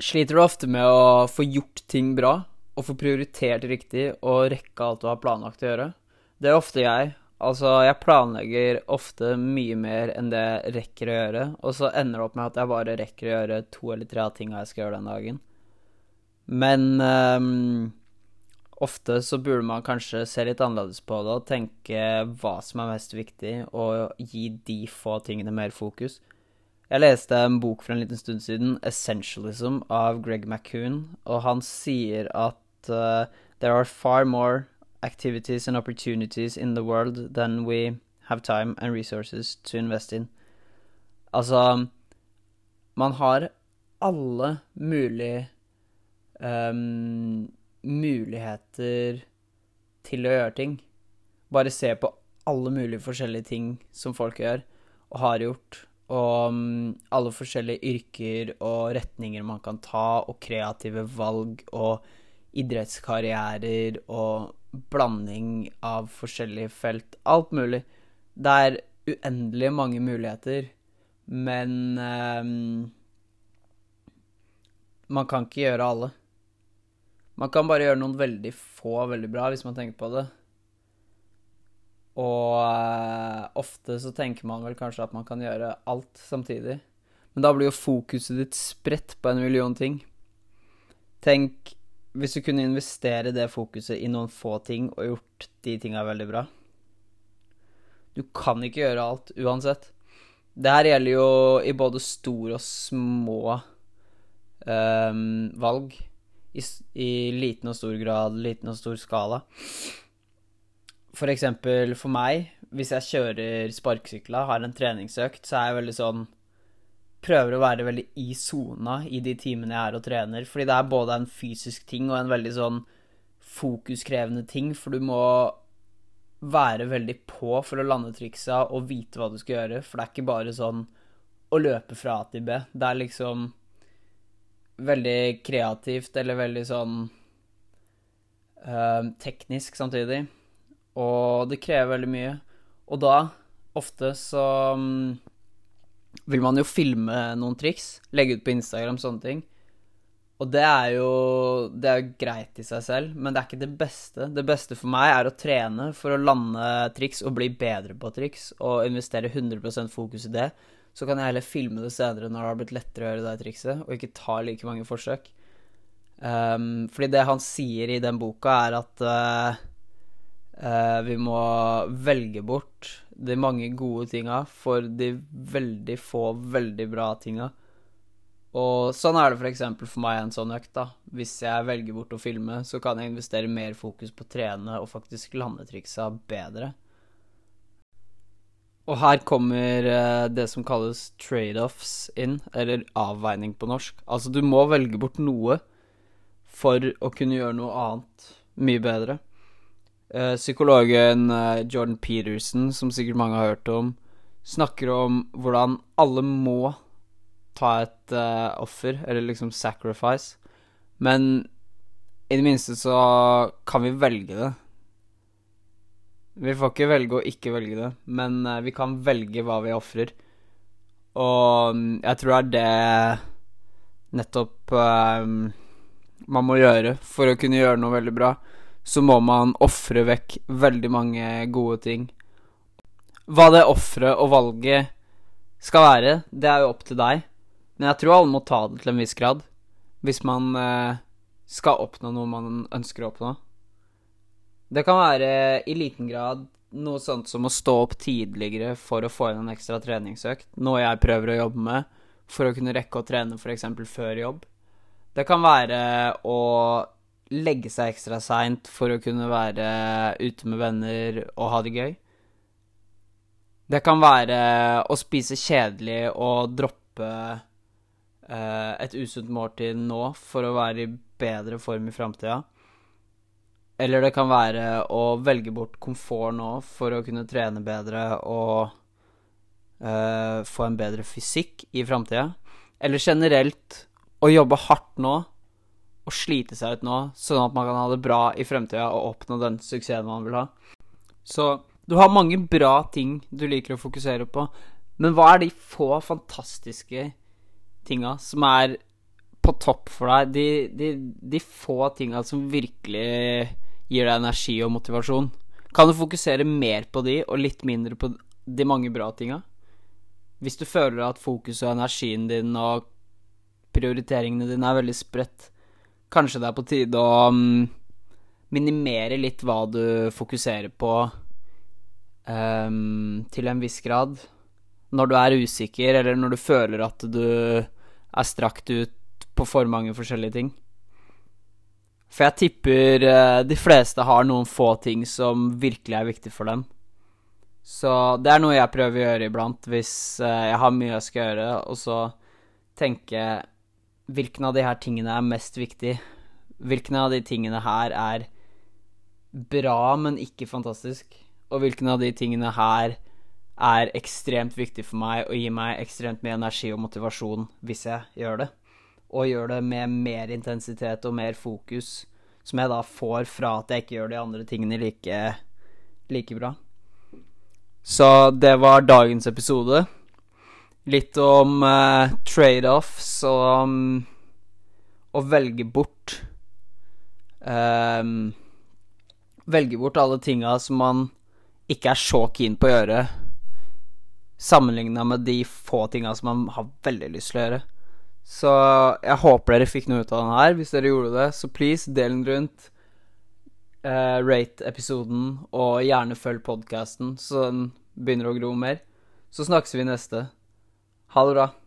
Sliter du ofte med å få gjort ting bra, og få prioritert riktig og rekke alt du har planlagt å gjøre? Det er ofte jeg. Altså, jeg planlegger ofte mye mer enn det jeg rekker å gjøre, og så ender det opp med at jeg bare rekker å gjøre to eller tre av tinga jeg skal gjøre den dagen. Men um, ofte så burde man kanskje se litt annerledes på det og tenke hva som er mest viktig, og gi de få tingene mer fokus. Jeg leste en bok for en liten stund siden, 'Essentialism' av Greg McCoon, og han sier at uh, there are far more activities and opportunities in the world than we have time and resources to invest in. Altså Man har alle mulige um, muligheter til å gjøre ting. Bare se på alle mulige forskjellige ting som folk gjør, og har gjort og alle forskjellige yrker og retninger man kan ta, og kreative valg og idrettskarrierer og blanding av forskjellige felt. Alt mulig. Det er uendelig mange muligheter, men um, Man kan ikke gjøre alle. Man kan bare gjøre noen veldig få veldig bra, hvis man tenker på det. Og uh, ofte så tenker man vel kanskje at man kan gjøre alt samtidig. Men da blir jo fokuset ditt spredt på en million ting. Tenk hvis du kunne investere det fokuset i noen få ting og gjort de tinga veldig bra. Du kan ikke gjøre alt uansett. Det her gjelder jo i både store og små um, valg. I, I liten og stor grad, liten og stor skala. For eksempel for meg, hvis jeg kjører sparkesykla, har en treningsøkt, så er jeg veldig sånn Prøver å være veldig i sona i de timene jeg er og trener. Fordi det er både en fysisk ting og en veldig sånn fokuskrevende ting. For du må være veldig på for å lande triksa og vite hva du skal gjøre. For det er ikke bare sånn å løpe fra A til B. Det er liksom veldig kreativt eller veldig sånn øh, teknisk samtidig. Og det krever veldig mye. Og da, ofte, så um, vil man jo filme noen triks, legge ut på Instagram, sånne ting. Og det er jo Det er jo greit i seg selv, men det er ikke det beste. Det beste for meg er å trene for å lande triks og bli bedre på triks, og investere 100% fokus i det. Så kan jeg heller filme det senere når det har blitt lettere å gjøre det trikset, og ikke ta like mange forsøk. Um, fordi det han sier i den boka, er at uh, Uh, vi må velge bort de mange gode tinga for de veldig få veldig bra tinga. Og sånn er det f.eks. For, for meg en sånn økt. da. Hvis jeg velger bort å filme, så kan jeg investere mer fokus på å trene og faktisk lande triksa bedre. Og her kommer uh, det som kalles trade-offs inn, eller avveining på norsk. Altså, du må velge bort noe for å kunne gjøre noe annet mye bedre. Uh, psykologen uh, Jordan Peterson, som sikkert mange har hørt om, snakker om hvordan alle må ta et uh, offer, eller liksom sacrifice. Men i det minste så kan vi velge det. Vi får ikke velge å ikke velge det, men vi kan velge hva vi ofrer. Og um, jeg tror det er det nettopp uh, man må gjøre for å kunne gjøre noe veldig bra så må man ofre vekk veldig mange gode ting. Hva det offeret og valget skal være, det er jo opp til deg. Men jeg tror alle må ta det til en viss grad. Hvis man eh, skal oppnå noe man ønsker å oppnå. Det kan være i liten grad noe sånt som å stå opp tidligere for å få inn en ekstra treningsøkt. Noe jeg prøver å jobbe med for å kunne rekke å trene f.eks. før jobb. Det kan være å legge seg ekstra seint for å kunne være ute med venner og ha det gøy. Det kan være å spise kjedelig og droppe eh, et usunt måltid nå for å være i bedre form i framtida. Eller det kan være å velge bort komfort nå for å kunne trene bedre og eh, få en bedre fysikk i framtida. Eller generelt å jobbe hardt nå å slite seg ut nå, sånn at man kan ha det bra i fremtida og oppnå den suksessen man vil ha. Så du har mange bra ting du liker å fokusere på, men hva er de få fantastiske tinga som er på topp for deg. De, de, de få tinga som virkelig gir deg energi og motivasjon. Kan du fokusere mer på de, og litt mindre på de mange bra tinga? Hvis du føler at fokuset og energien din og prioriteringene dine er veldig spredt, kanskje det er på tide å um, minimere litt hva du fokuserer på um, til en viss grad. Når du er usikker, eller når du føler at du er strakt ut på for mange forskjellige ting. For jeg tipper uh, de fleste har noen få ting som virkelig er viktig for dem. Så det er noe jeg prøver å gjøre iblant hvis uh, jeg har mye jeg skal gjøre, og så tenke hvilken av de her tingene er mest viktig? Hvilken av de tingene her er bra, men ikke fantastisk? Og hvilken av de tingene her er ekstremt viktig for meg og gir meg ekstremt mye energi og motivasjon hvis jeg gjør det? Og gjør det med mer intensitet og mer fokus, som jeg da får fra at jeg ikke gjør de andre tingene like, like bra. Så det var dagens episode. Litt om uh, trade-offs og um, å velge bort um, Velge bort alle tinga som man ikke er så keen på å gjøre, sammenligna med de få tinga som man har veldig lyst til å gjøre. Så jeg håper dere fikk noe ut av den her. Hvis dere gjorde det, så please, del den rundt. Uh, rate episoden, og gjerne følg podkasten, så den begynner å gro mer. Så snakkes vi neste. Ha det bra.